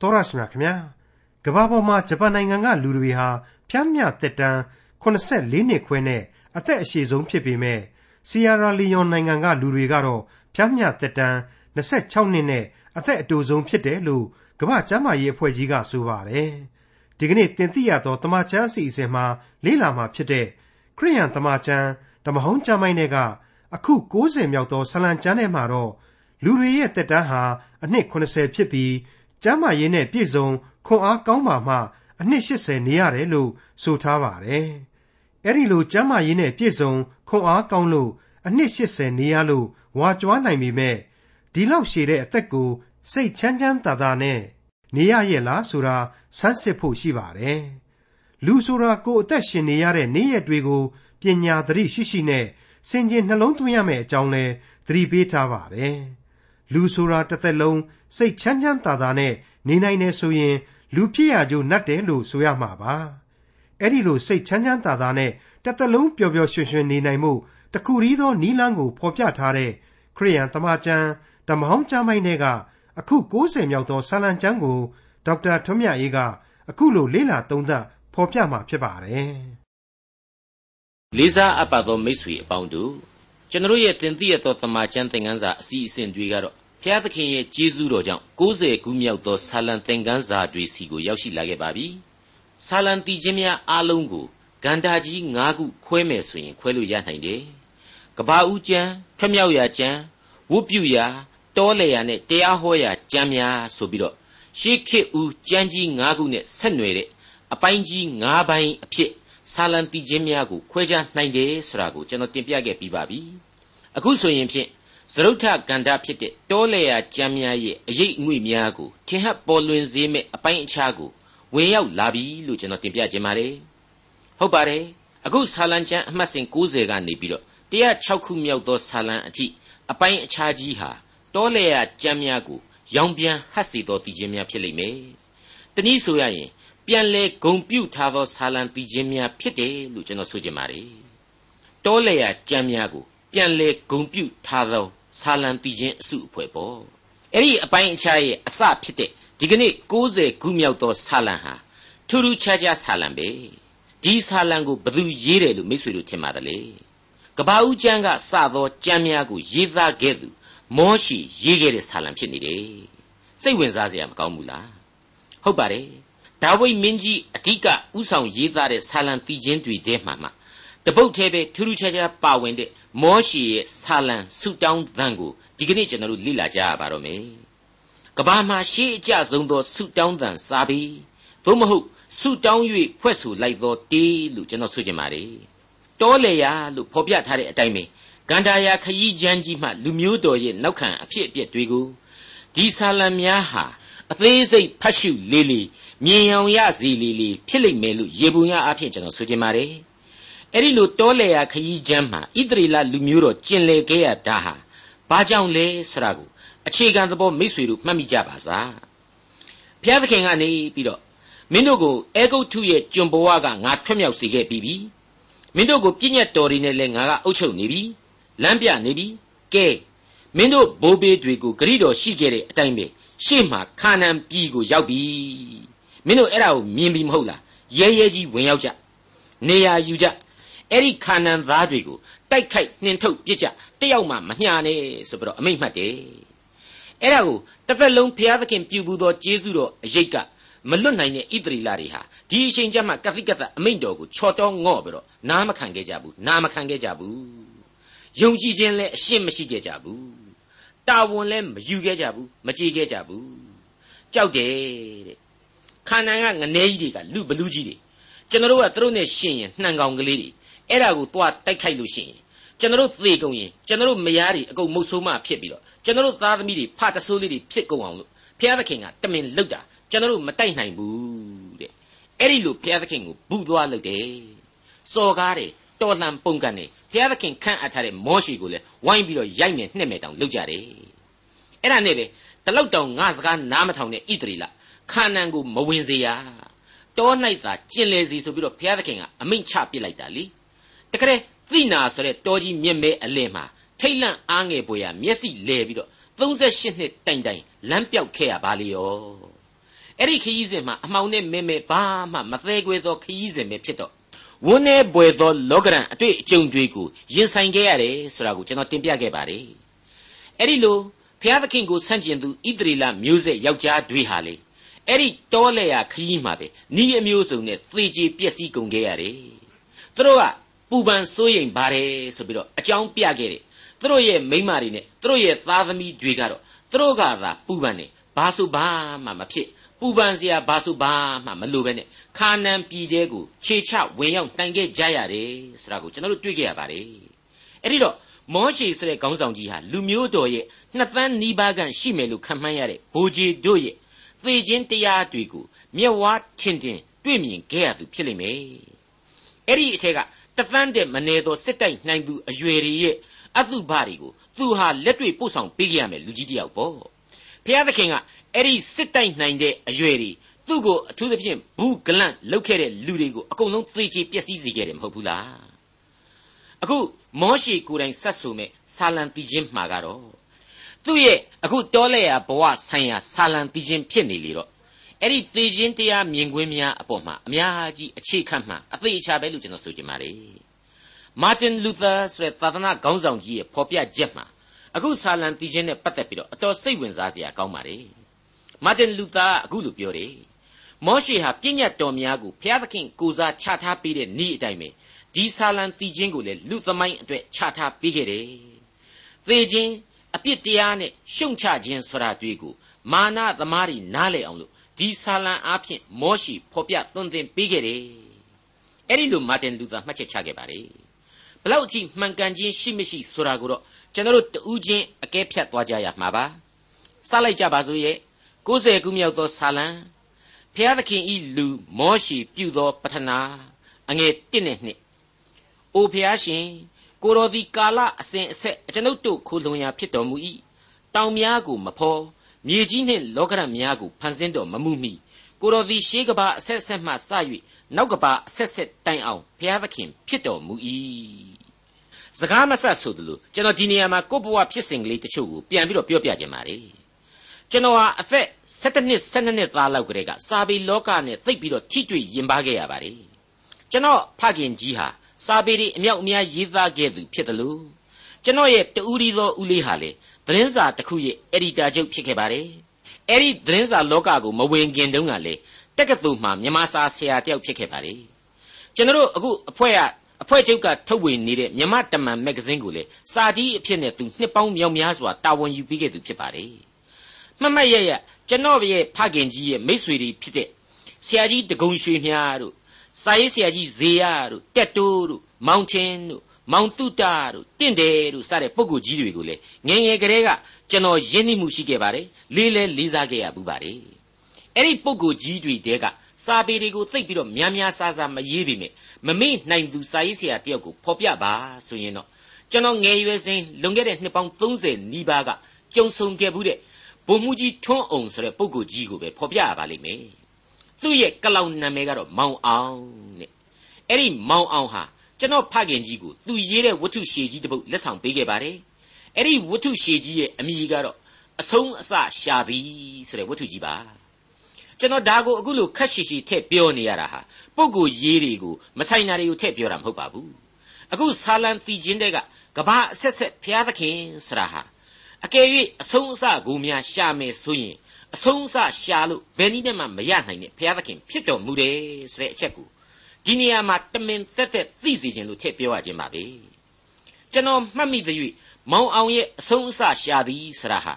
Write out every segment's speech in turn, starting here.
တော်ရရှိမြခင်ဗျာကမ္ဘာပေါ်မှာဂျပန်နိုင်ငံကလူတွေဟာဖျက်မြတက်တန်း84နှစ်ခွဲနဲ့အသက်အရှည်ဆုံးဖြစ်ပေမဲ့ဆီယရာလီယွန်နိုင်ငံကလူတွေကတော့ဖျက်မြတက်တန်း26နှစ်နဲ့အသက်အတူဆုံးဖြစ်တယ်လို့ကမ္ဘာ့ကျန်းမာရေးအဖွဲ့ကြီးကဆိုပါတယ်ဒီကနေ့တင်ပြရသောတမချန်းအစီအစဉ်မှာလေးလာမှာဖြစ်တဲ့ခရိယန်တမချန်းဓမ္မဟောင်းကျမ်းပိုင်းတွေကအခု60မြောက်သောဆလံကျမ်းထဲမှာတော့လူတွေရဲ့တက်တန်းဟာအနှစ်80ဖြစ်ပြီး ကျမ်းမာရေးနဲ့ပြည့်စုံခွန်အားကောင်းပါမှအနှစ်80နေရတယ်လို့ဆိုထားပါတယ်။အဲ့ဒီလိုကျမ်းမာရေးနဲ့ပြည့်စုံခွန်အားကောင်းလို့အနှစ်80နေရလို့ဝါကြွားနိုင်ပေမဲ့ဒီလောက်ရှည်တဲ့အသက်ကို စိတ်ချမ်းချမ်းသာသာနဲ့နေရရဲ့လားဆိုတာဆန်းစစ်ဖို့ရှိပါတယ်။လူဆိုတာကိုယ်အသက်ရှင်နေရတဲ့နေ့ရက်တွေကိုပညာသတိရှိရှိနဲ့စင်ကြင်နှလုံးသွင်းရမယ့်အကြောင်းလဲသတိပေးထားပါတယ်။ လူဆိုတာတစ်သက်လုံးစိတ်ချမ်းချမ်းသာသာနဲ့နေနိုင်နေဆိုရင် လူဖြစ်ရကြိုးနတ်တယ်လို့ဆိုရမှာပါအဲ့ဒီလိုစိတ်ချမ်းချမ်းသာသာနဲ့တစ်သက်လုံးပျော်ပျော်ရွှင်ရွှင်နေနိုင်မှုတခုရီးသောနီးလန်းကိုဖော်ပြထားတဲ့ခရိယန်တမန်ကျမ်းဓမ္မဟောင်းကျမ်းပိုင်းတွေကအခု60မြောက်သောဆာလံကျမ်းကိုဒေါက်တာထွန်းမြတ်အေးကအခုလိုလေ့လာသုံးသပ်ဖော်ပြมาဖြစ်ပါတယ်လေးစားအပ်ပါသောမိတ်ဆွေအပေါင်းတို့ကျွန်တော်ရဲ့တင်ပြရသောတမန်ကျမ်းသင်ခန်းစာအစီအစဉ်တွေကတော့ ဖျားသခင်ရဲ့ကျေးဇူးတော်ကြောင့်60ခုမြောက်သောဆာလံသင်ခန်းစာတွေစီကိုရောက်ရှိလာခဲ့ပါပြီ။ဆာလံတီချင်းများအားလုံးကိုဂန္ဓာကြီး၅ခုခွဲမယ်ဆိုရင်ခွဲလို့ရနိုင်တယ်။ကဘာဦးကျမ်းထွမြောက်ရာကျမ်းဝုတ်ပြူရာတောလေရာနဲ့တရားဟောရာကျမ်းများဆိုပြီးတော့ရှေးခေတ်ဦးကျမ်းကြီး၅ခုနဲ့ဆက်နွယ်တဲ့အပိုင်းကြီး၅ပိုင်းအဖြစ်ဆာလံတီချင်းများကိုခွဲခြားနိုင်တယ်ဆိုတာကိုကျွန်တော်တင်ပြခဲ့ပြီးပါပြီ။အခုဆိုရင်ဖြင့် သရုတ်ထကန္တာဖြစ်တဲ့တောလေယာကျမ်းများရဲ့အရေးအငွေ့များကိုထင်ဟပ်ပေါ်လွင်စေမဲ့အပိုင်းအခြားကိုဝင်ရောက်လာပြီလို့ကျွန်တော်တင်ပြခြင်းပါတယ်ဟုတ်ပါတယ်အခုဆာလံကျမ်းအမှတ်စဉ်90ကနေပြီးတော့106ခုမြောက်သောဆာလံအထိအပိုင်းအခြားကြီးဟာတောလေယာကျမ်းများကိုရောင်ပြန်ဟပ်စေသောတည်ခြင်းများဖြစ်လိမ့်မယ်တနည်းဆိုရရင်ပြန်လဲဂုံပြုတ်ထားသောဆာလံတည်ခြင်းများဖြစ်တယ်လို့ကျွန်တော်ဆိုချင်ပါတယ်တောလေယာကျမ်းများကိုပြန်လဲဂုံပြုတ်ထားသော ဆာလံတီခြင်းအစုအဖွဲ့ပေါ့အဲ့ဒီအပိုင်းအခြားရဲ့အစဖြစ်တဲ့ဒီကနေ့60ခုမြောက်သောဆာလံဟာထူးထူးခြားခြားဆာလံပဲဒီဆာလံကိုဘယ်သူရေးတယ်လို့မိတ်ဆွေတို့ထင်ပါတယ်လေကဘာဦးကျမ်းကစသောကျမ်းများကိုရေးသားခဲ့သူမောရှိရေးခဲ့တဲ့ဆာလံဖြစ်နေတယ်စိတ်ဝင်စားစရာမကောင်းဘူးလားဟုတ်ပါတယ်ဒါဝိဒ်မင်းကြီးအဓိကဥဆောင်ရေးသားတဲ့ဆာလံတီချင်းတွေထဲမှာမှတပုတ်သေးပဲထူးထူးခြားခြားပါဝင်တဲ့ မောရှေရဲ့ဆာလံဆုတောင်းသံကိုဒီကနေ့ကျွန်တော်တို့လေ့လာကြရပါတော့မယ်။ကဘာမှာရှေးအကျဆုံးသောဆုတောင်းသံစာပေသို့မဟုတ်ဆုတောင်း၍ဖွဲ့ဆိုလိုက်သောတေးလို့ကျွန်တော်ဆိုချင်ပါတယ်။တောလေယာလို့ဖော်ပြထားတဲ့အတိုင်းပဲဂန္ဓာယာခရီးချမ်းကြီးမှလူမျိုးတော်ရဲ့နောက်ခံအဖြစ်အပျက်တွေကိုဒီဆာလံများဟာအသေးစိတ်ဖတ်ရှုလေးလေးမြင်အောင်ရစီလေးလေးဖြစ်လိမ့်မယ်လို့ရေပုံရအဖြစ်ကျွန်တော်ဆိုချင်ပါတယ်။ အဲ့ဒီလိုတောလေယာခရီးချမ်းမှာဣသရေလလူမျိုးတော်ကျင်လေခဲ့ရတာဟာဘာကြောင့်လဲဆိုတာကိုအခြေခံသဘောမိษွေတို့မှတ်မိကြပါစားဘုရားသခင်ကနေပြီးတော့မင်းတို့ကိုအဲဂုတ်ထုရဲ့ကျွန်ဘဝကငါထွတ်မြောက်စေခဲ့ပြီးပြီမင်းတို့ကိုပြည့်ညတ်တော်တွေနဲ့လည်းငါကအုပ်ချုပ်နေပြီလမ်းပြနေပြီကဲမင်းတို့ဘိုးဘေးတွေကိုဂရိတော်ရှိခဲ့တဲ့အတိုင်းပဲရှေ့မှာခါနန်ပြည်ကိုရောက်ပြီမင်းတို့အဲ့ဒါကိုမြင်ပြီမဟုတ်လားရဲရဲကြီးဝင်ရောက်ကြနေရာယူကြ အဲ့ဒီခါနန်သားတွေကိုတိုက်ခိုက်နှင်ထုတ်ပြစ်ကြတယောက်မှမညာနဲ့ဆိုပြီးတော့အမိန့်မှတ်တယ်အဲ့ဒါကိုတစ်ဖက်လုံးဘုရားသခင်ပြုဘူးသောကျေးဇူးတော်အရေးကမလွတ်နိုင်တဲ့ဣသရီလာတွေဟာဒီအချိန်ကျမှကတိကတ်အမိန့်တော်ကိုချော်တော်ငော့ပြီးတော့နားမခံခဲ့ကြဘူးနားမခံခဲ့ကြဘူးယုံကြည်ခြင်းလည်းအရှင်းမရှိခဲ့ကြဘူးတာဝန်လည်းမယူခဲ့ကြဘူးမကြေခဲ့ကြဘူးကြောက်တယ်တဲ့ခန္ဓာကငနေကြီးတွေကလူဘလူးကြီးတွေကျွန်တော်တို့ကသူတို့နဲ့ရှင်ရင်နှံကောင်ကလေးတွေ အဲ့ဒါကိုသွားတိုက်ခိုက်လို့ရှိရင်ကျွန်တော်တို့သေကုန်ရင်ကျွန်တော်တို့မယားတွေအကုန်မုတ်ဆိုးမဖြစ်ပြီးတော့ကျွန်တော်တို့သားသမီးတွေဖတဆိုးလေးတွေဖြစ်ကုန်အောင်လို့ဘုရားသခင်ကတမင်လှုပ်တာကျွန်တော်တို့မတိုက်နိုင်ဘူးတဲ့အဲ့ဒီလိုဘုရားသခင်ကိုဘူးသွားလှုပ်တယ်စော်ကားတယ်တော်လှန်ပုံကန်တယ်ဘုရားသခင်ခန့်အပ်ထားတဲ့မောရှိကိုလည်းဝိုင်းပြီးတော့ရိုက်မယ်နှက်မယ်တောင်လှုပ်ကြတယ်အဲ့ဒါနဲ့ပဲတလောက်တောင်ငါစကားနားမထောင်တဲ့ဣတရီလခါနန်ကိုမဝင်စေရတော၌သာကျင်လေစီဆိုပြီးတော့ဘုရားသခင်ကအမိန့်ချပစ်လိုက်တာလी တကယ်သိနာဆိုတဲ့တောကြီးမြင့်မဲအလင်မှာထိတ်လန့်အားငယ်ပွေရမျက်စိလဲပြီးတော့38နှစ်တိုင်တိုင်လမ်းပြောက်ခဲ့ရပါလေရောအဲ့ဒီခရီးစဉ်မှာအမှောင်နဲ့မဲမဲဘာမှမသေးခွေသောခရီးစဉ်ပဲဖြစ်တော့ဝန်းနေပွေသောလောကရန်အတွေ့အကြုံတွေကိုရင်ဆိုင်ခဲ့ရတယ်ဆိုတာကိုကျွန်တော်တင်ပြခဲ့ပါတယ်အဲ့ဒီလိုဘုရားသခင်ကိုဆန့်ကျင်သူဣသရေလမျိုးဆက်ယောက်ျားတွေဟာလေအဲ့ဒီတောလေယာခရီးမှာပဲဤအမျိုးစုံနဲ့သေချေပျက်စီးကုန်ခဲ့ရတယ်သူတို့က ပူပန်စိုးရိမ်ပါတယ်ဆိုပြီးတော့အကြောင်းပြခဲ့တယ်သူတို့ရဲ့မိန်းမတွေနဲ့သူတို့ရဲ့သားသမီးတွေကတော့သူတို့ကသာပူပန်နေဘာဆိုဘာမှမဖြစ်ပူပန်စရာဘာဆိုဘာမှမလိုပဲနဲ့ခါနန်ပြည်တဲကိုခြေချဝင်ရောက်တိုင်ခဲ့ကြရတယ်ဆိုတာကိုကျွန်တော်တို့တွေ့ကြရပါတယ်အဲ့ဒီတော့မောရှေဆိုတဲ့ခေါင်းဆောင်ကြီးဟာလူမျိုးတော်ရဲ့နှစ်သန်းနီးပါးခန့်ရှိမယ်လို့ခန့်မှန်းရတဲ့ဘိုးကြီးတို့ရဲ့သေခြင်းတရားတွေကိုမျက်ဝါးထင်ထင်တွေ့မြင်ခဲ့ရသူဖြစ်လိမ့်မယ်အဲ့ဒီအထက်က တသန်းတဲ့မနေသောစစ်တိုက်နိုင်သူအရွယ်တွေရဲ့အတုပတွေကိုသူဟာလက်တွေ့ပို့ဆောင်ပေးခဲ့ရမယ်လူကြီးတယောက်ပေါ့ဖျားသခင်ကအဲ့ဒီစစ်တိုက်နိုင်တဲ့အရွယ်တွေသူ့ကိုအထူးသဖြင့်ဘူးဂလန့်လောက်ခဲ့တဲ့လူတွေကိုအကုန်လုံးသေချေပျက်စီးစေခဲ့တယ်မဟုတ်ဘူးလားအခုမောရှေကိုယ်တိုင်ဆက်ဆိုမဲ့ဆာလံတီချင်းမှာကတော့သူ့ရဲ့အခုတောလဲရဘဝဆိုင်ရာဆာလံတီချင်းဖြစ်နေလေတော့ အဲ့ဒီသေခြင်းတရားမြင်ကွင်းများအပေါ်မှာအများကြီးအခြေခံမှအသေးအချာပဲလို့ကျွန်တော်ဆိုချင်ပါတယ်မာတင်လူသာဆိုတဲ့သာသနာခေါင်းဆောင်ကြီးရဲ့ဖော်ပြချက်မှာအခုဆာလံတီချင်းနဲ့ပတ်သက်ပြီးတော့အတော်စိတ်ဝင်စားစရာကောင်းပါတယ်မာတင်လူသာအခုလိုပြောတယ်မောရှေဟာပြည့်ညတ်တော်များကိုဘုရားသခင်ကိုစားချထားပေးတဲ့နေ့အတိုင်းပဲဒီဆာလံတီချင်းကိုလည်းလူသမိုင်းအတွက်ချထားပေးခဲ့တယ်သေခြင်းအပြစ်တရားနဲ့ရှုံချခြင်းဆိုတာတွေ့ကိုမာနသမားတွေနားလည်အောင်လို့ ဒီဆာလံအားဖြင့်မောရှိဖော်ပြသွန်သင်ပေးခဲ့တယ်အဲ့ဒီလိုမာတင်လူသာမှတ်ချက်ချခဲ့ပါတယ်ဘလောက်ကြည့်မှန်ကန်ခြင်းရှိမရှိဆိုတာကိုတော့ကျွန်တော်တို့တူးချင်းအကဲဖြတ်သွားကြရမှာပါစလိုက်ကြပါစို့ရဲ့60ခုမြောက်သောဆာလံဖျားသခင်ဤလူမောရှိပြုသောပထနာအငယ်1နဲ့2အိုဖျားရှင်ကိုတော်သည်ကာလအစဉ်အဆက်အကျွန်ုပ်တို့ခိုလွန်ရာဖြစ်တော်မူ၏တောင်များကိုမဖော် မြေကြီးနှင့်လောကရများကိုဖန်ဆင်းတော်မမူမီကိုတော်သည်ရှေးကဘာအဆက်ဆက်မှစ၍နောက်ကဘာအဆက်ဆက်တိုင်အောင်ဘုရားသခင်ဖြစ်တော်မူ၏စကားမဆက်ဆိုသလိုကျွန်တော်ဒီနေရာမှာကိုယ့်ဘဝဖြစ်စဉ်ကလေးတချို့ကိုပြန်ပြီးတော့ပြောပြခြင်းပါလေကျွန်တော်ဟာအသက်17နှစ်12နှစ်သားလောက်ကလေးကစာပေလောကနဲ့သိပ်ပြီးတော့ထိတွေ့ရင်ပါခဲ့ရပါတယ်ကျွန်တော်ဖခင်ကြီးဟာစာပေတွေအမြောက်အများရေးသားခဲ့သူဖြစ်တယ်လို့ကျွန်တော်ရဲ့တူရီသောဦးလေးဟာလေ သတင်းစာတစ်ခုရဲ့အက်ဒီတာချုပ်ဖြစ်ခဲ့ပါတယ်အဲ့ဒီသတင်းစာလောကကိုမဝင်ခင်တုန်းကလေတက္ကသိုလ်မှာမြန်မာစာဆရာတယောက်ဖြစ်ခဲ့ပါတယ်ကျွန်တော်တို့အခုအဖွဲ့ကအဖွဲ့ချုပ်ကထုတ်ဝေနေတဲ့မြမတမန်မဂ္ဂဇင်းကိုလေစာကြီးအဖြစ်နဲ့သူနှစ်ပေါင်းမြောက်များစွာတာဝန်ယူပေးခဲ့သူဖြစ်ပါတယ်မှတ်မှတ်ရရကျွန်တော်ရဲ့ဖခင်ကြီးရဲ့မိတ်ဆွေတွေဖြစ်တဲ့ဆရာကြီးတကုံရွှေမြားတို့စာရေးဆရာကြီးဇေယတို့တက်တိုးတို့မောင်ချင်းတို့ မောင်တုတတို့တင့်တယ်တို့စတဲ့ပုဂ္ဂိုလ်ကြီးတွေကိုလေငယ်ငယ်ကလေးကကျွန်တော်ရင်းနှီးမှုရှိခဲ့ပါတယ်လေးလဲလေးစားခဲ့ရဘူးပါတယ်အဲ့ဒီပုဂ္ဂိုလ်ကြီးတွေတဲကစာပေတွေကိုသိပ်ပြီးတော့များများစားစားမရေးပေမဲ့မမေ့နိုင်သူစာရေးဆရာတယောက်ကိုဖော်ပြပါဆိုရင်တော့ကျွန်တော်ငယ်ရွယ်စဉ်လွန်ခဲ့တဲ့နှစ်ပေါင်း30နီးပါးကကြုံဆုံခဲ့ဘူးတဲ့ဘုံမှုကြီးထွန်းအောင်ဆိုတဲ့ပုဂ္ဂိုလ်ကြီးကိုပဲဖော်ပြရပါလိမ့်မယ်သူ့ရဲ့ကလောင်နာမည်ကတော့မောင်အောင်တဲ့အဲ့ဒီမောင်အောင်ဟာ ကျွန်တော်ဖခင်ကြီးကိုသူရေးတဲ့ဝတ္ထုရှည်ကြီးတစ်ပုဒ်လက်ဆောင်ပေးခဲ့ပါတယ်အဲ့ဒီဝတ္ထုရှည်ကြီးရဲ့အမည်ကတော့အဆုံးအစရှာသည်ဆိုတဲ့ဝတ္ထုကြီးပါကျွန်တော်ဒါကိုအခုလိုခက်ရှိရှိထည့်ပြောနေရတာဟာပုဂ္ဂိုလ်ရေးတွေကိုမဆိုင်တာတွေကိုထည့်ပြောတာမဟုတ်ပါဘူးအခုဆာလံတီချင်းတဲ့ကကဘာအဆက်ဆက်ဘုရားသခင်ဆရာဟာအကယ်၍အဆုံးအစကိုများရှာမယ်ဆိုရင်အဆုံးအစရှာလို့ဘယ်နည်းနဲ့မှမရနိုင်တဲ့ဘုရားသခင်ဖြစ်တော်မူတယ်ဆိုတဲ့အချက်ကို ဒီနေရာမှာတမင်သက်သက်သိစေခြင်းလို့ထည့်ပြောရခြင်းပါပဲကျွန်တော်မှတ်မိသရွေ့မောင်အောင်ရဲ့အဆုံးအစရှာသည်ဆရာဟာ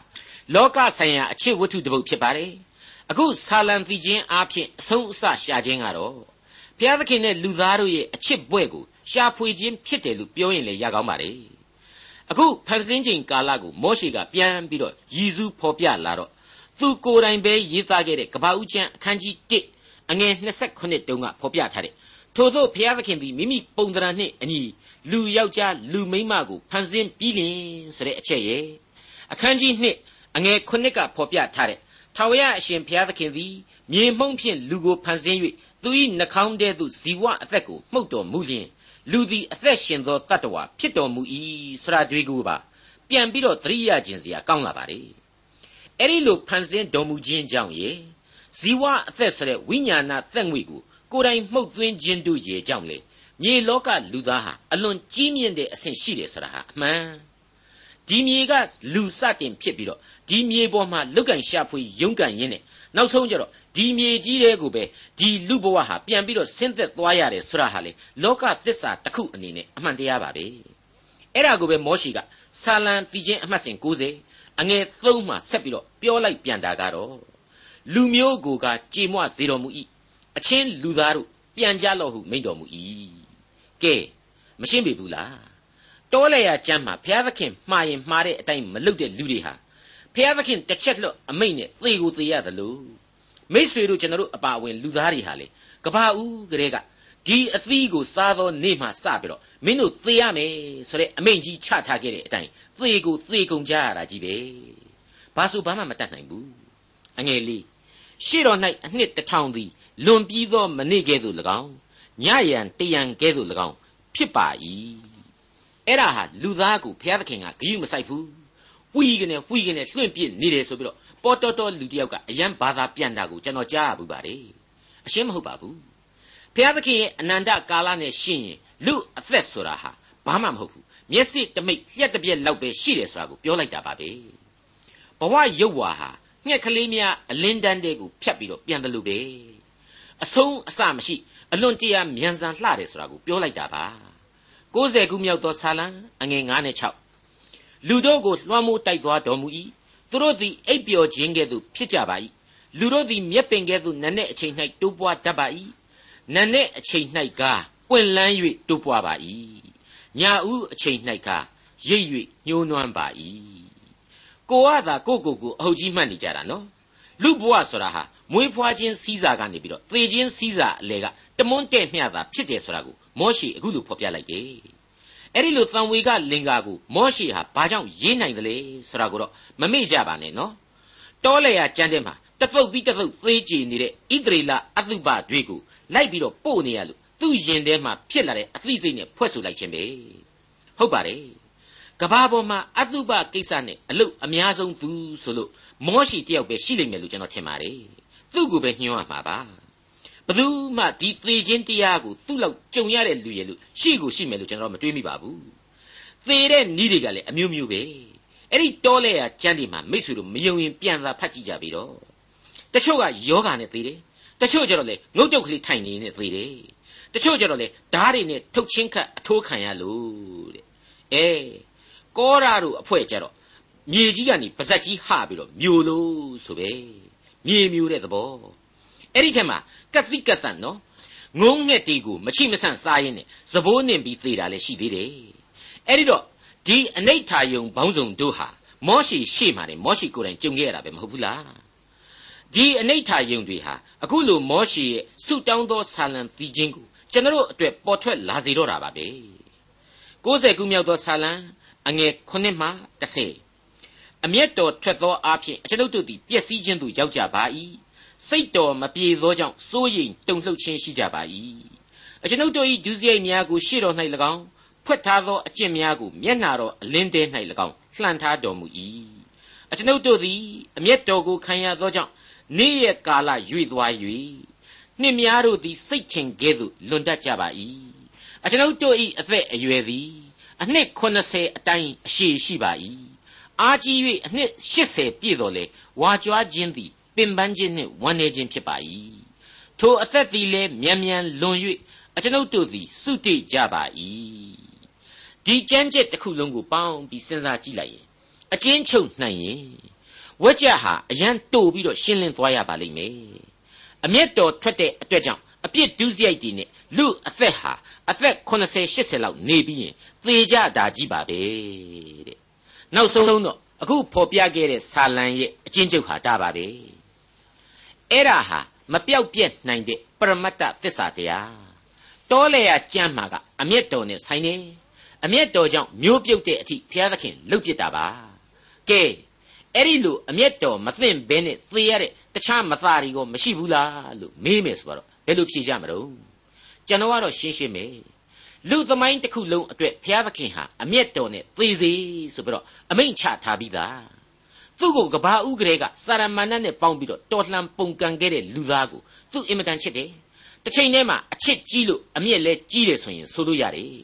လောကဆိုင်ရာအချစ်ဝတ္ထုတစ်ပုဒ်ဖြစ်ပါတယ်အခုဆာလံတိချင်းအားဖြင့်အဆုံးအစရှာခြင်းကတော့ဘုရားသခင်နဲ့လူသားတို့ရဲ့အချစ်ဘွဲ့ကိုရှာဖွေခြင်းဖြစ်တယ်လို့ပြောရင်လည်းရကောင်းပါလေအခုဖန်ဆင်းချိန်ကာလကိုမောရှေကပြန်ပြီးတော့ရည်စူးဖော်ပြလာတော့သူကိုယ်တိုင်ပဲရေးသားခဲ့တဲ့ကပ္ပဦးကျမ်းအခန်းကြီး1အငယ်28တုန်းကဖော်ပြထားတဲ့ ထို့သောဘုရားသခင်သည်မိမိပုံသဏ္ဍာန်နှင့်အညီလူယောက်ျားလူမိန်းမကိုဖန်ဆင်းပြီးလင်ဆိုတဲ့အချက်ရဲ့အခန်းကြီး2အငယ်9ကဖော်ပြထားတဲ့ထာဝရအရှင်ဘုရားသခင်သည်မြေမှုန့်ဖြင့်လူကိုဖန်ဆင်း၍သူ၏နှာခေါင်းထဲသို့ဇီဝအသက်ကိုမှုတ်တော်မူလျင်လူသည်အသက်ရှင်သောတတ္တဝါဖြစ်တော်မူ၏ဆရာတွေကိုပါပြန်ပြီးတော့သတိရခြင်းစရာကောင်းလာပါလေအဲ့ဒီလိုဖန်ဆင်းတော်မူခြင်းကြောင့်ရေဆဇီဝအသက်ဆိုတဲ့ဝိညာဏသက်ငွေကို ကိုယ်တိုင်မှုတ်သွင်းခြင်းတို့ရေကြောင့်လေမြေလောကလူသားဟာအလွန်ကြီးမြင့်တဲ့အဆင့်ရှိတယ်ဆိုတာဟာအမှန်ဒီမြေကလူစတင်ဖြစ်ပြီးတော့ဒီမြေပေါ်မှာလုတ်ကန်ရှာဖွေရုန်းကန်ရင်းနဲ့နောက်ဆုံးကျတော့ဒီမြေကြီးတဲ့ကိုပဲဒီလူဘဝဟာပြန်ပြီးတော့ဆင်းသက်သွားရတယ်ဆိုတာဟာလေလောကသစ္စာတစ်ခုအနေနဲ့အမှန်တရားပါပဲအဲ့ဒါကိုပဲမောရှိကဆာလံတီချင်းအမှတ်စဉ်90အငယ်3မှဆက်ပြီးတော့ပြောလိုက်ပြန်တာကတော့လူမျိုးကိုကကြေမွစေတော်မူ၏ အချင်းလူသားတို့ပြန်ကြလော့ဟုမိန့်တော်မူ၏ကဲမရှင်းပေဘူးလားတောလေယာကျမ်းမှာဘုရားသခင်မှားရင်မှားတဲ့အတိုင်းမလုပ်တဲ့လူတွေဟာဘုရားသခင်တစ်ချက်လွတ်အမိန့်နဲ့သေကိုသေရသလိုမိษွေတို့ကျွန်တော်တို့အပါအဝင်လူသားတွေဟာလေကဘာဦးကလေးကဒီအသီးကိုစားသောနေ့မှစပြီးတော့မင်းတို့သေရမယ်ဆိုတဲ့အမိန့်ကြီးချထားခဲ့တဲ့အတိုင်းသေကိုသေကုန်ကြရတာကြီးပဲဘာလို့ဘာမှမတတ်နိုင်ဘူးအငယ်လေး ရှေ့တော်၌အနှစ်တစ်ထောင်သည်လွန်ပြီးသောမနေ့ကဲ့သို့၎င်းညရန်တရန်ကဲ့သို့၎င်းဖြစ်ပါ၏အဲ့ဒါဟာလူသားကိုဘုရားသခင်ကဂရုမစိုက်ဘူးဝီကနေဝီကနေလွှင့်ပစ်နေတယ်ဆိုပြီးတော့ပေါ်တော်တော်လူတယောက်ကအယံဘာသာပြန်တာကိုကျွန်တော်ကြားရဘူးပါတယ်အရှင်းမဟုတ်ပါဘူးဘုရားသခင်ရဲ့အနန္တကာလနဲ့ရှင်းရင်လူအသက်ဆိုတာဟာဘာမှမဟုတ်ဘူးမျက်စိတမိတ်လျှက်တစ်ပြက်လောက်ပဲရှိတယ်ဆိုတာကိုပြောလိုက်တာပါပဲဘဝရုပ်ဝါဟာ ငှက်ကလေးများအလင်းတန်းတဲ့ကိုဖြတ်ပြီးတော့ပြန်တယ်လို့ပဲအဆုံးအစမရှိအလွန်တရာမြန်ဆန်လှတယ်ဆိုတာကိုပြောလိုက်တာပါ60ခုမြောက်သောဆာလံအငယ်9နဲ့6လူတို့ကိုလွှမ်းမိုးတိုက်သွားတော်မူ၏သူတို့သည်အိပ်ပျော်ခြင်းကဲ့သို့ဖြစ်ကြပါ၏လူတို့သည်မြက်ပင်ကဲ့သို့နတ်နဲ့အချိန်၌တိုးပွားတတ်ပါ၏နတ်နဲ့အချိန်၌ကားပွင့်လန်း၍တိုးပွားပါ၏ညာဦးအချိန်၌ကားရိပ်၍ညှိုးနွမ်းပါ၏ ကိုကသာကိုကိုကိုအဟုတ်ကြီးမှတ်နေကြတာနော်လူဘဝဆိုတာဟာမွေးဖွားခြင်းစီးစာကနေပြီးတော့သေခြင်းစီးစာအလေကတမွန်းတဲ့မျှတာဖြစ်တယ်ဆိုတာကိုမောရှိအခုလိုဖော်ပြလိုက်တယ်အဲ့ဒီလိုသံဝေကလင်္ကာကိုမောရှိဟာဘာကြောင့်ရေးနိုင်တယ်လဲဆိုတာကိုတော့မမေ့ကြပါနဲ့နော်တောလေယာကျမ်းထဲမှာတပုတ်ပြီးတပုတ်သေးကြည်နေတဲ့ဣသရေလအသုဘတွေကိုလိုက်ပြီးတော့ပို့နေရလို့သူ့ရင်ထဲမှာဖြစ်လာတဲ့အသိစိတ်နဲ့ဖွဲ့ဆိုလိုက်ခြင်းပဲဟုတ်ပါတယ် ကဘာပေါ်မှာအတုပကိစ္စနဲ့အလုတ်အများဆုံးသူဆိုလို့မောရှိတယောက်ပဲရှိလိမ့်မယ်လို့ကျွန်တော်ထင်ပါတယ်သူ့ကိုပဲညှိုးရမှာပါဘယ်သူမှဒီသေခြင်းတရားကိုသူ့လောက်ကြုံရတဲ့လူရဲ့လို့ရှိကိုရှိမယ်လို့ကျွန်တော်မတွေးမိပါဘူးသေတဲ့နီးတွေကလည်းအမျိုးမျိုးပဲအဲ့ဒီတောလဲရကျမ်းဒီမှာမိတ်ဆွေတို့မယုံရင်ပြန်လာဖတ်ကြည့်ကြပြီတော့တချို့ကယောဂာနဲ့သေတယ်တချို့ကျတော့လေငုတ်တုတ်ကလေးထိုင်နေနေသေတယ်တချို့ကျတော့လေဓားတွေနဲ့ထုတ်ချင်းခတ်အထိုးခံရလို့တဲ့အဲ ကောရာတို့အဖွဲ့ကြတော့မြေကြီးကနေပါဇက်ကြီးဟပြီးတော့မျိုးလို့ဆိုပဲမြေမျိုးတဲ့သဘောအဲ့ဒီထက်မှာကတိကတန်နော်ငုံငှက်တီကိုမချိမဆန့်စားရင်းနဲ့သဘိုးနှင်ပြီးသေးတာလည်းရှိသေးတယ်အဲ့ဒီတော့ဒီအနိဋ္ဌာယုံဘောင်းစုံတို့ဟာမောရှိရှေ့မှာနေမောရှိကိုယ်တိုင်ကြုံခဲ့ရတာပဲမဟုတ်ဘူးလားဒီအနိဋ္ဌာယုံတွေဟာအခုလိုမောရှိရဲ့ဆုတောင်းသောဆာလံပြီးခြင်းကိုကျွန်တော်တို့အတွက်ပေါ်ထွက်လာစေတော့တာပါပဲ60ခုမြောက်သောဆာလံ အငယ်9မှ10အမျက်တော်ထွက်သောအဖြစ်အကျွန်ုပ်တို့သည်ပျက်စီးခြင်းသို့ရောက်ကြပါ၏စိတ်တော်မပြေသောကြောင့်စိုးရိမ်တုန်လှုပ်ခြင်းရှိကြပါ၏အကျွန်ုပ်တို့၏ဒုစရိုက်များကိုရှေ့တော်၌၎င်းဖွက်ထားသောအကျင့်များကိုမျက်နှာတော်အလင်းတဲ၌၎င်းလှန်ထားတော်မူ၏အကျွန်ုပ်တို့သည်အမျက်တော်ကိုခံရသောကြောင့်နေ့ရက်ကာလရွေ့သွား၍နှစ်များတို့သည်စိတ်ခင်ကဲ့သို့လွန်တတ်ကြပါ၏အကျွန်ုပ်တို့၏အသက်အရွယ်သည် အနှစ်80အတိုင်းအရှိရှိပါ၏အာကြီး၍အနှစ်80ပြည့်တော်လေဝါကြွားခြင်းသည်ပင်ပန်းခြင်းနှင့်ဝမ်းနည်းခြင်းဖြစ်ပါ၏ထိုအသက်သည်လည်းမြန်မြန်လွန်၍အကျွန်ုပ်တို့သည်စုတိကြပါ၏ဒီကြမ်းကြက်တစ်ခုလုံးကိုပေါင်းပြီးစဉ်းစားကြည့်လိုက်ရင်အချင်းချုပ်နိုင်ရင်ဝက်ကြဟာအရန်တိုးပြီးတော့ရှင်းလင်းသွားရပါလိမ့်မယ်အမျက်တော်ထွက်တဲ့အတွက်ကြောင့် အပြစ်ဒုစရိုက်တွေနဲ့လူအသက်ဟာအသက်80 80လောက်နေပြီးရင်သေကြတာကြီးပါပဲတဲ့နောက်ဆုံးတော့အခုဖော်ပြခဲ့တဲ့ဆာလံရဲ့အချင်းချုပ်ဟာဒါပါပဲအဲ့ဒါဟာမပြောက်ပြက်နိုင်တဲ့ပရမတ္တသစ္စာတရားတောလေရကြမ်းမှာကအမျက်တော်နဲ့ဆိုင်နေအမျက်တော်ကြောင့်မျိုးပြုတ်တဲ့အထိဘုရားသခင်လှုပ်ပြတာပါကဲအဲ့ဒီလိုအမျက်တော်မသိမ့်ဘဲနဲ့သေရတဲ့တခြားမသားတွေကိုမရှိဘူးလားလို့မေးမယ်ဆိုတော့ ဘယ်လိုဖြေကြမလို့ကျွန်တော်ကတော့ရှင်းရှင်းပဲလူသမိုင်းတစ်ခုလုံးအတွက်ဘုရားသခင်ဟာအမျက်တော်နဲ့သေစေဆိုပြီးတော့အမိန့်ချထားပြီးသားသူသူ့ကိုကဘာဦးကလေးကစာရမဏတ်နဲ့ပေါင်းပြီးတော့တော်လှန်ပုန်ကန်ခဲ့တဲ့လူသားကိုသူ့အင်မတန်ချစ်တယ်တစ်ချိန်တည်းမှာအချစ်ကြီးလို့အမျက်လဲကြီးတယ်ဆိုရင်ဆိုလို့ရတယ်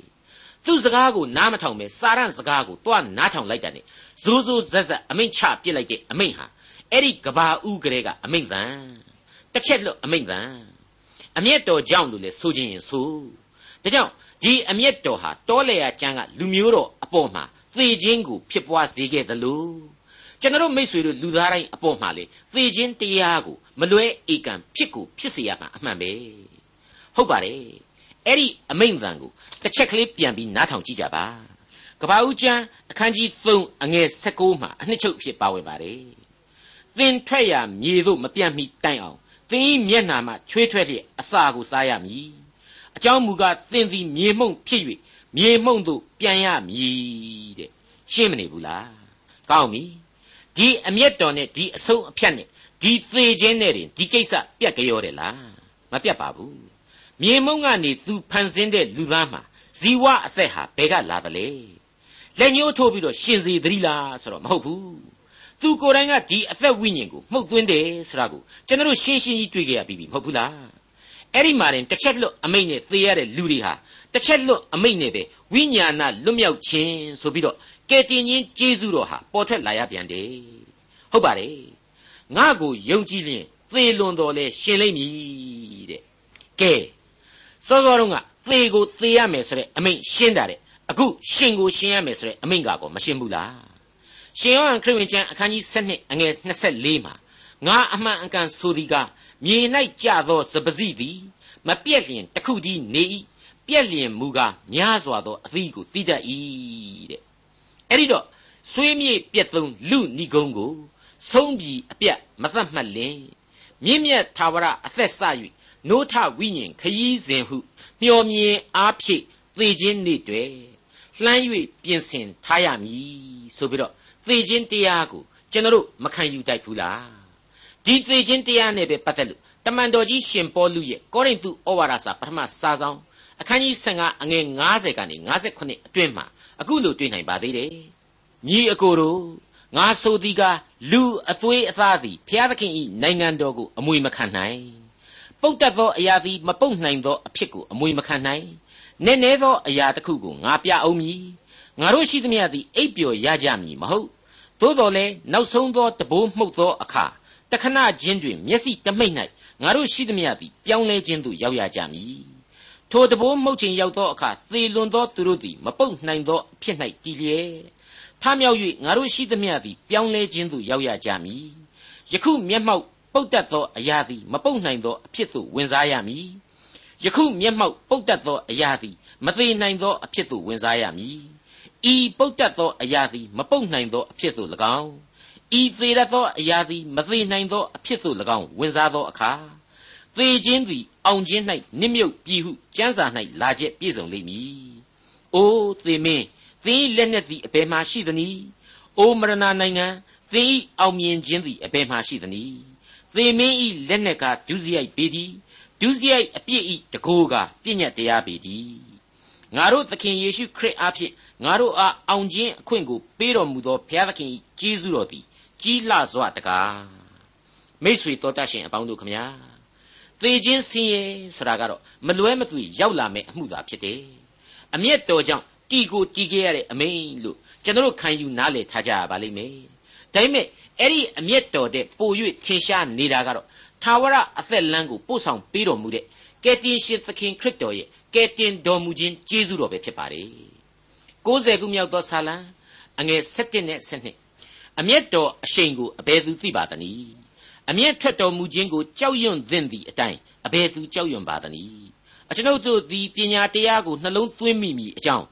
သူ့စကားကိုနားမထောင်ပဲစာရန်စကားကိုတွားနားထောင်လိုက်တာနဲ့ဇိုးဇိုးဇက်ဇက်အမိန့်ချပစ်လိုက်တဲ့အမိန့်ဟာအဲ့ဒီကဘာဦးကလေးကအမိန့်တန်တစ်ချက်လွတ်အမိန့်တန် အမျက်တော်ကြောင့်လို့လေဆိုခြင်းရင်ဆိုဒါကြောင့်ဒီအမျက်တော်ဟာတောလေယာကျမ်းကလူမျိုးတော်အပေါ်မှာသေခြင်းကိုဖြစ်ပွားစေခဲ့သလိုကျွန်တော်မိษွေတို့လူသားတိုင်းအပေါ်မှာလေသေခြင်းတရားကိုမလွဲဧကံဖြစ်ကိုဖြစ်စေရမှာအမှန်ပဲဟုတ်ပါတယ်အဲ့ဒီအမိန့်တန်ကိုတစ်ချက်ကလေးပြန်ပြီးနားထောင်ကြည့်ကြပါကဘာဦးကျမ်းအခန်းကြီး3အငယ်16မှာအနှစ်ချုပ်ဖြစ်ပါဝင်ပါတယ်သင်ထွက်ရမြေသို့မပြတ်မီတိုင်အောင် သင်၏မျက်နှာမှချွေးထွက်လျက်အစာကိုစားရမည်အကြောင်းမူကားသင်သည်မြေမှုန့်ဖြစ်၍မြေမှုန့်သို့ပြန်ရမည်တဲ့ရှင်းမနေဘူးလားကောင်းပြီဒီအမျက်တော်နဲ့ဒီအဆုံးအဖြတ်နဲ့ဒီသေခြင်းနဲ့တင်ဒီကိစ္စပြတ်ကြောတယ်လားမပြတ်ပါဘူးမြေမုံကနေသူဖန်ဆင်းတဲ့လူသားမှာဇီဝအသက်ဟာဘယ်ကလာသလဲလက်ညှိုးထိုးပြီးတော့ရှင်စီသတိလားဆိုတော့မဟုတ်ဘူး သူကိုယ်တိုင်ကဒီအသက်ဝိညာဉ်ကိုမှုတ်သွင်းတယ်ဆိုတာကိုကျွန်တော်ရှင်းရှင်းကြီးတွေ့ကြရပြီမဟုတ်ဘူးလားအဲ့ဒီမှာတင်တစ်ချက်လွတ်အမိတ်နဲ့သေရတဲ့လူတွေဟာတစ်ချက်လွတ်အမိတ်နဲ့ပဲဝိညာဏလွတ်မြောက်ခြင်းဆိုပြီးတော့ကယ်တင်ခြင်းကျေးဇူးတော်ဟာပေါ်ထွက်လာရပြန်တယ်ဟုတ်ပါတယ်ငါ့ကိုယုံကြည်လျင်သေလွန်တော်လဲရှင်လိမ့်မည်တဲ့ကဲစောစောတုန်းကသေကိုသေရမယ်ဆိုတဲ့အမိန့်ရှင်းတာတဲ့အခုရှင်ကိုရှင်ရမယ်ဆိုတဲ့အမိန့်ကတော့မရှင်းဘူးလား ရှင်ယောဟန်ခရစ်ဝင်ကျမ်းအခန်းကြီး7အငယ်24မှာငါအမှန်အကန်ဆိုသည်ကမြေ၌ကြသောစပစီသည်မပြက်လျင်တခုတည်းနေ၏ပြက်လျင်မူကားများစွာသောအသီးကိုတိတတ်၏တဲ့အဲ့ဒီတော့ဆွေးမြေ့ပြက်သုံးလူဏီကုံကိုဆုံးပြီးအပြတ်မသတ်မှတ်လင်မြင့်မြတ်သာဝရအသက်ဆ၍နိုးထဝိညာဉ်ခရီးစဉ်ဟုမျော်မြင်အားဖြင့်သေခြင်းနေ့တွေလှမ်း၍ပြင်ဆင်ထားရမည်ဆိုပြီးတော့ သေခြင်းတရားကိုကျွန်တော်မခံယူတတ်ဘူးလားဒီသေခြင်းတရားနဲ့ပဲပတ်သက်လို့တမန်တော်ကြီးရှင်ပေါလုရဲ့ကောရိန္သုဩဝါဒစာပထမစာဆောင်အခန်းကြီး15အငယ်90ကနေ58အတွင်းမှာအခုလိုတွေ့နိုင်ပါသေးတယ်ညီအကိုတို့ငါဆိုသည်ကလူအသွေးအသားသည်ဘုရားသခင်၏နိုင်ငံတော်ကိုအမွေမခံနိုင်ပုတ်တတ်သောအရာသည်မပုတ်နိုင်သောအဖြစ်ကိုအမွေမခံနိုင်နည်းနည်းသောအရာတစ်ခုကိုငါပြအောင်မည်ငါတို့ရှိသမျှသည်အိပ်ပျော်ရကြမည်မဟုတ် သို့တော်လည်းနောက်ဆုံးသောတဘိုးမှုတ်သောအခါတခဏချင်းတွင်မျက်စိတမိတ်၌ငါတို့ရှိသမျှသည်ပြောင်းလဲခြင်းသို့ရောက်ရကြမည်ထိုတဘိုးမှုတ်ခြင်းရောက်သောအခါသေလွန်သောသူတို့သည်မပုတ်နိုင်သောဖြစ်၌တည်လျက်ထမြောက်၍ငါတို့ရှိသမျှသည်ပြောင်းလဲခြင်းသို့ရောက်ရကြမည်ယခုမျက်မှောက်ပုတ်တတ်သောအရာသည်မပုတ်နိုင်သောအဖြစ်သို့ဝင်စားရမည်ယခုမျက်မှောက်ပုတ်တတ်သောအရာသည်မသေးနိုင်သောအဖြစ်သို့ဝင်စားရမည် ဤပုတ်တတ်သောအရာသည်မပုတ်နိုင်သောအဖြစ်သို့၎င်းဤသေးရသောအရာသည်မသေးနိုင်သောအဖြစ်သို့၎င်းဝင်စားသောအခါသေခြင်းသည်အောင်ခြင်း၌နစ်မြုပ်ပြီဟုကျမ်းစာ၌လာချက်ပြည့်စုံလိမ့်မည်။အိုးသေမင်းသင်လက်နက်သည်အဘယ်မှရှိသနည်း။အိုမရဏနိုင်ငံသင်၏အောင်မြင်ခြင်းသည်အဘယ်မှရှိသနည်း။သေမင်း၏လက်နက်ကဒုစရိုက်ပေသည်။ဒုစရိုက်အပြစ်၏တကိုးကပြည့်ညတ်တရားပေသည်။ ငါတို့သခင်ယေရှုခရစ်အားဖြင့်ငါတို့အားအောင်ခြင်းအခွင့်ကိုပေးတော်မူသောဘုရားသခင်၏ကျေးဇူးတော်သည်ကြီးလှစွာတကားမိษွေတော်တတ်ရှင်အပေါင်းတို့ခမညာသေခြင်းဆင်းရဲဆိုတာကတော့မလွဲမသွေရောက်လာမယ့်အမှုသာဖြစ်တယ်အမျက်တော်ကြောင့်တီကိုတီခဲ့ရတဲ့အမိန်လို့ကျွန်တော်ခံယူနားလည်ထားကြရပါလိမ့်မယ်ဒါပေမဲ့အဲ့ဒီအမျက်တော်တဲ့ပို၍ထင်ရှားနေတာကတော့သာဝရအသက်လမ်းကိုပို့ဆောင်ပေးတော်မူတဲ့ ကယ်တင်ရှင်သခင်ခရစ်တော်ရဲ့ကယ်တင်တော်မူခြင်းကျေးဇူးတော်ပဲဖြစ်ပါတယ်60ခုမြောက်သောဆာလံအငယ်7နဲ့7အမျက်တော်အရှိန်ကိုအဘယ်သူသိပါသနည်းအမျက်ထွက်တော်မူခြင်းကိုကြောက်ရွံ့သင့်သည့်အတိုင်းအဘယ်သူကြောက်ရွံ့ပါသနည်းအကျွန်ုပ်တို့သည်ပညာတရားကိုနှလုံးသွင်းမိမိအကြောင်း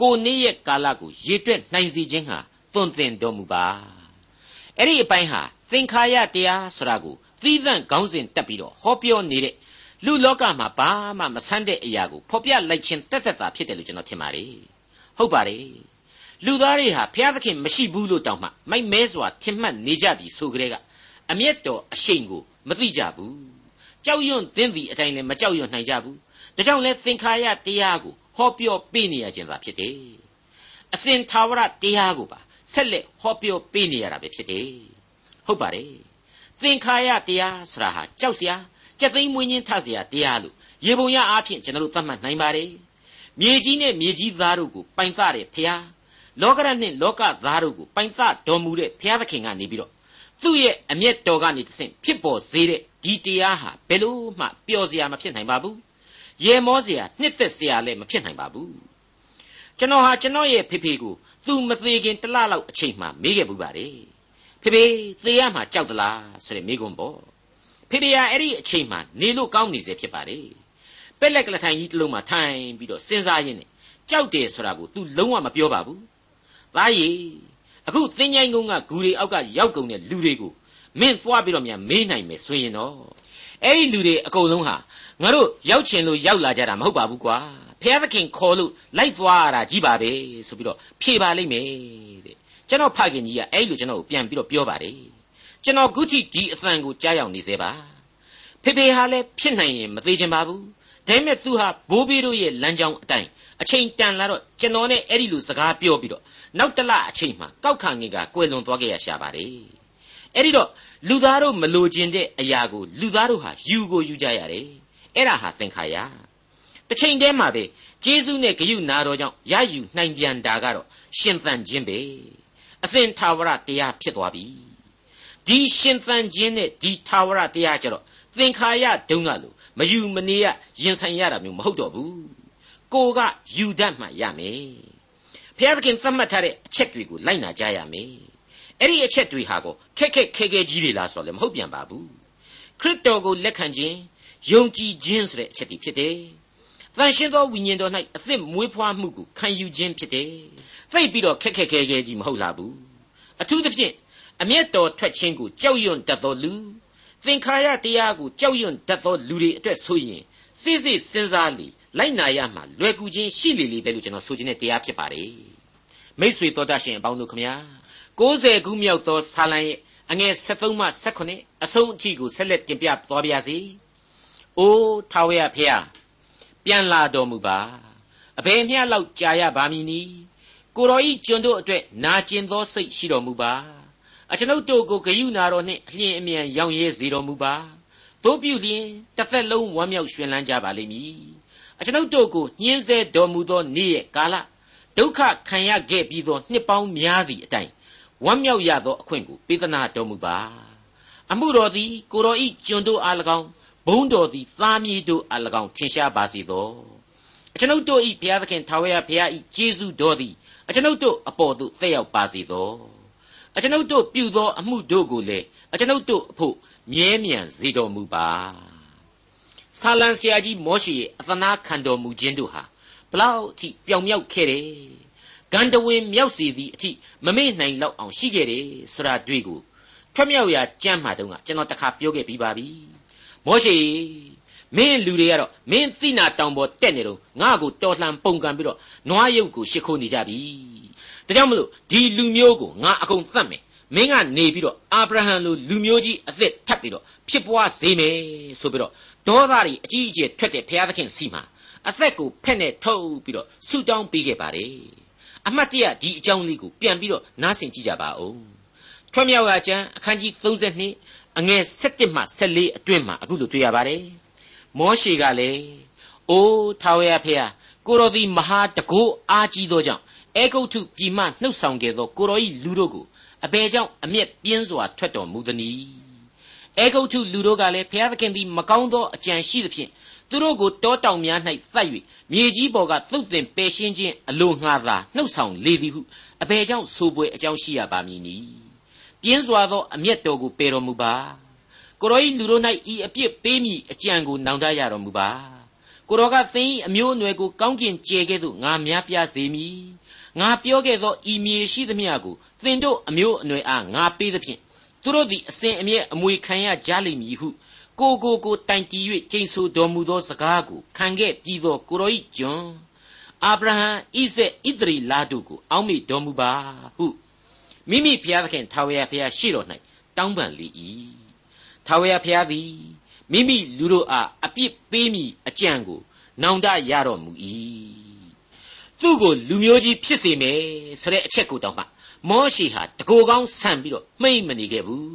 ကိုနေ့ရဲ့ကာလကိုရေတွက်နိုင်စေခြင်းဟာသွန်သင်တော်မူပါအဲ့ဒီအပိုင်းဟာသင်္ခါရတရားဆိုတာကိုသီးသန့်ခေါင်းစဉ်တက်ပြီးတော့ဟောပြောနေတဲ့ လူလောကမှာဘာမှမဆန်းတဲ့အရာကိုဖော်ပြလိုက်ခြင်းတက်တက်တာဖြစ်တယ်လို့ကျွန်တော်ထင်ပါတယ်ဟုတ်ပါတယ်လူသားတွေဟာဘုရားသခင်မရှိဘူးလို့တောင်မှမိုက်မဲစွာထင်မှတ်နေကြပြီဆိုကြတဲ့ကအမျက်တော်အရှိန်ကိုမသိကြဘူးကြောက်ရွံ့သင်သည်အတိုင်းလည်းမကြောက်ရွံ့နိုင်ကြဘူးဒါကြောင့်လဲသင်္ခါရတရားကိုဟောပြောပေးနေရခြင်းသာဖြစ်တယ်အစဉ်သာဝရတရားကိုပါဆက်လက်ဟောပြောပေးနေရတာပဲဖြစ်တယ်ဟုတ်ပါတယ်သင်္ခါရတရားဆိုတာဟာကြောက်စရာ ကြက်သိမ်းမွေးညင်းထစရာတရားလို့ရေပုံရအားဖြင့်ကျွန်တော်တို့သတ်မှတ်နိုင်ပါတယ်မြေကြီးနဲ့မြေကြီးသားတို့ကိုပိုင်သတဲ့ဖျားလောကရနှင့်လောကသားတို့ကိုပိုင်သတော်မူတဲ့ဘုရားသခင်ကနေပြီးတော့သူ့ရဲ့အမျက်တော်ကနေတဆင့်ဖြစ်ပေါ်စေတဲ့ဒီတရားဟာဘယ်လို့မှပျော်စရာမဖြစ်နိုင်ပါဘူးရေမောစရာနှစ်သက်စရာလည်းမဖြစ်နိုင်ပါဘူးကျွန်တော်ဟာကျွန်တော်ရဲ့ဖေဖေကိုသူမသေးခင်တလလောက်အချိန်မှမေးခဲ့ဘူးပါတယ်ဖေဖေသေရမှာကြောက်သလားဆိုတဲ့မိကွန်းပေါ့ ဖေဖေကအဲ့ဒီအချိန်မှနေလို့ကောင်းနေစေဖြစ်ပါတယ်ပက်လက်ကလထိုင်ကြီးတစ်လုံးမှာထိုင်ပြီးတော့စဉ်းစားရင်းနဲ့ကြောက်တယ်ဆိုတာကို तू လုံးဝမပြောပါဘူးသားရည်အခုသင်္ချိုင်းကုန်းကဂူတွေအောက်ကရောက်ကုန်တဲ့လူတွေကိုမင်းသွားပြီးတော့မြန်မေးနိုင်မယ်ဆိုရင်တော့အဲ့ဒီလူတွေအကုန်လုံးဟာငါတို့ရောက်ချင်လို့ရောက်လာကြတာမဟုတ်ပါဘူးကွာဖျားသခင်ခေါ်လို့လိုက်သွားရတာကြီးပါပဲဆိုပြီးတော့ဖြေပါလိမ့်မယ်တဲ့ကျွန်တော်ဖခင်ကြီးကအဲ့လိုကျွန်တော်ကိုပြန်ပြီးတော့ပြောပါတယ် ကျွန်တော်ခုထိဒီအသံကိုကြားရောက်နေသေးပါဖေဖေဟာလည်းဖြစ်နိုင်ရင်မသေးချင်ပါဘူးဒါပေမဲ့သူဟာဘိုးဘေးတို့ရဲ့လမ်းကြောင်းအတိုင်းအချိန်တန်လာတော့ကျွန်တော်နဲ့အဲ့ဒီလိုစကားပြောပြီးတော့နောက်တလအချိန်မှကောက်ခါငင်ကကွယ်လွန်သွားခဲ့ရရှာပါတယ်အဲ့ဒီတော့လူသားတို့မလိုချင်တဲ့အရာကိုလူသားတို့ဟာယူကိုယူကြရတယ်အဲ့ဒါဟာသင်္ခါရတစ်ချိန်တည်းမှာပဲဂျေဇုနဲ့ဂယုနာတော်ကြောင့်ရယူနိုင်ပြန်တာကတော့ရှင်သန်ခြင်းပဲအစဉ်သာဝရတရားဖြစ်သွားပြီ ဒီရှင်သန်ခြင်းနဲ့ဒီသာဝရတရားကြတော့သင်္ခါရဒုံကလို့မယူမနေရရင်ဆိုင်ရတာမျိုးမဟုတ်တော့ဘူးကိုကယူတတ်မှရမယ်ဘုရားသခင်သတ်မှတ်ထားတဲ့အချက်တွေကိုလိုက်နာကြရမယ်အဲ့ဒီအချက်တွေဟာကိုခက်ခက်ခဲခဲကြီးတွေလားဆိုတော့လည်းမဟုတ်ပြန်ပါဘူးခရစ်တော်ကိုလက်ခံခြင်းယုံကြည်ခြင်းဆိုတဲ့အချက်တွေဖြစ်တယ်။တန်ရှင်းသောဝိညာဉ်တော်၌အသစ်မွေးဖွားမှုကိုခံယူခြင်းဖြစ်တယ်။သိပြီးတော့ခက်ခက်ခဲခဲကြီးမဟုတ်လားဘူး။အထူးသဖြင့် အမျက်တော်ထွက်ခြင်းကိုကြောက်ရွံ့တတ်သောလူသင်္ခါရတရားကိုကြောက်ရွံ့တတ်သောလူတွေအတွက်ဆိုရင်စိစိစဉ်းစားလေလိုက်နာရမှာလွယ်ကူခြင်းရှိလေလေပဲလို့ကျွန်တော်ဆိုချင်တဲ့တရားဖြစ်ပါတယ်။မိတ်ဆွေတော်တတ်ရှင်အပေါင်းတို့ခမညာ60ခုမြောက်သောဆာလံရဲ့အငယ်73မှ78အဆုံးအထိကိုဆက်လက်တင်ပြသွားပါရစေ။အိုးထာဝရဖျားပြန်လာတော်မူပါအဘယ်မျှလောက်ကြာရပါမည်နီကိုတော်ဤကျွန်တို့အတွက်နာကျင်သောစိတ်ရှိတော်မူပါ အကျွန်ုပ်တို့ကိုဂယုနာတော်နှင့်အလျင်အမြန်ရောင်ရဲစေတော်မူပါတို့ပြုလျင်တစ်သက်လုံးဝမ်းမြောက်ရွှင်လန်းကြပါလိမ့်မည်အကျွန်ုပ်တို့ကိုညှင်းဆဲတော်မူသောနေ့ရဲ့ကာလဒုက္ခခံရခဲ့ပြီးသောနှစ်ပေါင်းများသည့်အတိုင်းဝမ်းမြောက်ရသောအခွင့်ကိုပေးသနာတော်မူပါအမှုတော်သည်ကိုတော်ဤကျွန်တို့အား၎င်းဘုန်းတော်သည်သားမြေတို့အား၎င်းထင်ရှားပါစေသောအကျွန်ုပ်တို့ဤဘုရားသခင်ထာဝရဘုရားဤကျေးဇူးတော်သည်အကျွန်ုပ်တို့အပေါ်သို့သက်ရောက်ပါစေသော အကျွန်ုပ်တို့ပြုသောအမှုတို့ကိုလည်းအကျွန်ုပ်တို့အဖို့မြဲမြံစေတော်မူပါဆာလံဆရာကြီးမောရှိရဲ့အသနာခံတော်မူခြင်းတို့ဟာဘလောက်အထိပြောင်မြောက်ခဲ့တယ်ဂန္ဓဝင်မြောက်စီသည့်အထိမမေ့နိုင်လောက်အောင်ရှိခဲ့တယ်ဆိုတာတွေ့ကိုထွက်မြောက်ရာကြမ်းမှတုန်းကကျွန်တော်တခါပြောခဲ့ပြီးပါပြီမောရှိမင်းလူတွေကတော့မင်းသိနာတောင်ပေါ်တက်နေတော့ငါ့ကိုတော်လှန်ပုန်ကန်ပြီးတော့နွားရုပ်ကိုရှ िख ိုးနေကြပြီ ဒါကြောင့်မလို့ဒီလူမျိုးကိုငါအကုန်သတ်မယ်မင်းကနေပြီးတော့အာဗြဟံလိုလူမျိုးကြီးအသက်ထပ်ပြီးတော့ဖြစ်ပွားစေမယ်ဆိုပြီးတော့ဒေါသတွေအကြီးအကျယ်ထွက်တဲ့ဘုရားသခင်စီမှာအသက်ကိုဖက်နဲ့ထုတ်ပြီးတော့ဆူတောင်းပေးခဲ့ပါတယ်အမှတ်တရဒီအကြောင်းလေးကိုပြန်ပြီးတော့နားဆင်ကြည့်ကြပါဦးထွမြောက်ရာကျမ်းအခန်းကြီး32အငယ်7မှ14အတွင်းမှာအခုလိုတွေ့ရပါတယ်မောရှေကလည်းအိုးထာဝရဖေဟာကိုတော်သည်မဟာတကိုးအားကြီးသောကြောင့် အေဂုတ်ထုပြည်မှနှုတ်ဆောင်ခဲ့သောကိုတော်၏လူတို့ကိုအဘယ်ကြောင့်အမျက်ပြင်းစွာထွက်တော်မူသနည်းအေဂုတ်ထုလူတို့ကလည်းဘုရားသခင်သည်မကောင်းသောအကြံရှိသဖြင့်သူတို့ကိုတောတောင်များ၌သတ်၍မြေကြီးပေါ်ကသုတ်သင်ပယ်ရှင်းခြင်းအလိုငှာသာနှုတ်ဆောင်လေသည်ဟုအဘယ်ကြောင့်ဆိုပွဲအကြောင်းရှိရပါမည်နည်းပြင်းစွာသောအမျက်တော်ကိုပယ်တော်မူပါကိုရောဤလူတို့၌ဤအပြစ်ပေးမိအကြံကိုနောင်တရတော်မူပါကိုရောကသင်၏အမျိုးအနွယ်ကိုကောင်းကျင်ကျဲကဲ့သို့ငါများပြားစေမည် ငါပြောခဲ့သောဤမြေရှိသမျှကိုသင်တို့အမျိုးအနွယ်အားငါပေးသဖြင့်သူတို့သည်အစဉ်အမြဲအမွေခံရကြလိမ့်မည်ဟုကိုကိုကိုတိုင်တီး၍ကျိန်ဆိုတော်မူသောစကားကိုခံခဲ့ပြီးသောကိုရောဤကျွန်အာဗြဟံဣဇက်ဣသရီလာတို့ကိုအောက်မေ့တော်မူပါဟုမိမိဘုရားသခင်ထာဝရဘုရားရှိတော်၌တောင်းပန်လေ၏ထာဝရဘုရားသည်မိမိလူတို့အားအပြစ်ပေးမိအကြံကိုနောင်တရတော်မူ၏ သူ့ကိုလူမျိုးကြီးဖြစ်စေမယ်ဆိုတဲ့အချက်ကိုတောင်းမှမောရှိဟာတကိုယ်ကောင်းဆန်ပြီးတော့မှိတ်မနေခဲ့ဘူး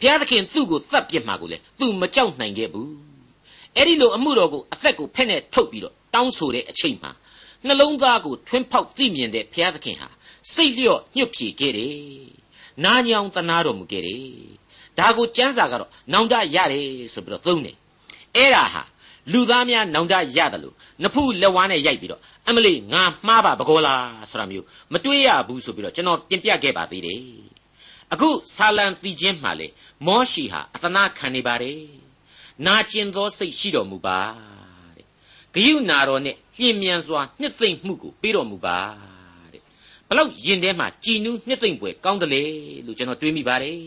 ဘုရားသခင်သူ့ကိုတတ်ပြစ်မှာကိုလေသူမကြောက်နိုင်ခဲ့ဘူးအဲ့ဒီလိုအမှုတော်ကိုအသက်ကိုဖက်နဲ့ထုတ်ပြီးတော့တောင်းဆိုတဲ့အချိန်မှာနှလုံးသားကိုထွင်းဖောက်သိမြင်တဲ့ဘုရားသခင်ဟာစိတ်လျော့ညှွတ်ဖြေခဲ့တယ်နာညောင်တနာတော်မူခဲ့တယ်ဒါကိုကျမ်းစာကတော့နောင်တရတယ်ဆိုပြီးတော့သုံးတယ်အဲ့ဒါဟာ လူသားများနောင်တရတယ်လို့နဖူးလက်ဝါးနဲ့ရိုက်ပြီးတော့အမလေးငါမှားပါဘကောလားဆိုတာမျိုးမတွေးရဘူးဆိုပြီးတော့ကျွန်တော်တင်ပြခဲ့ပါသေးတယ်အခုဆာလံတီချင်းမှလေမောရှိဟာအသနာခံနေပါတယ်နာကျင်သောစိတ်ရှိတော်မူပါတဲ့ဂယုနာတော်နဲ့လျင်မြန်စွာနှစ်သိမ့်မှုကိုပေးတော်မူပါတဲ့ဘလောက်ရင်ထဲမှာကြည်နူးနှစ်သိမ့်ပွဲကောင်းတယ်လေလို့ကျွန်တော်တွေးမိပါတယ်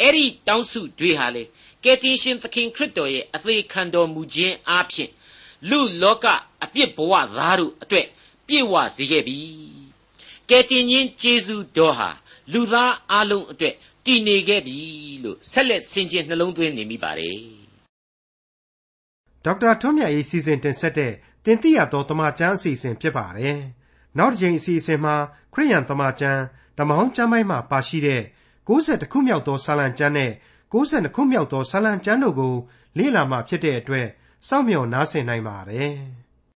အဲ့ဒီတောင်းစုတွေဟာလေ ကယ်တင်ရှင်သခင်ခရစ်တော်ရဲ့အသေးခံတော်မူခြင်းအားဖြင့်လူလောကအပြစ်ဘဝသားတို့အတွက်ပြည့်ဝစေခဲ့ပြီကယ်တင်ရှင်ဂျေဇုတော်ဟာလူသားအလုံးအတွက်တည်နေခဲ့ပြီလို့ဆက်လက်ဆင်ခြင်နှလုံးသွင်းနေမိပါတယ်ဒေါက်တာထွန်းမြတ်ရေးစီစဉ်တင်ဆက်တဲ့တင်ပြတော်တမချန်းအစီအစဉ်ဖြစ်ပါတယ်နောက်တစ်ချိန်အစီအစဉ်မှာခရိယန်တမချန်းဓမ္မဟောင်းကျမ်းပိုင်းမှာပါရှိတဲ့60ခုမြောက်သောဆာလံကျမ်းနဲ့ 62ခုမြောက်သောဆာလံကျမ်းတို့ကိုလေ့လာမှဖြစ်တဲ့အတွက်စောင့်မျှော်နားဆင်နိုင်ပါတယ်။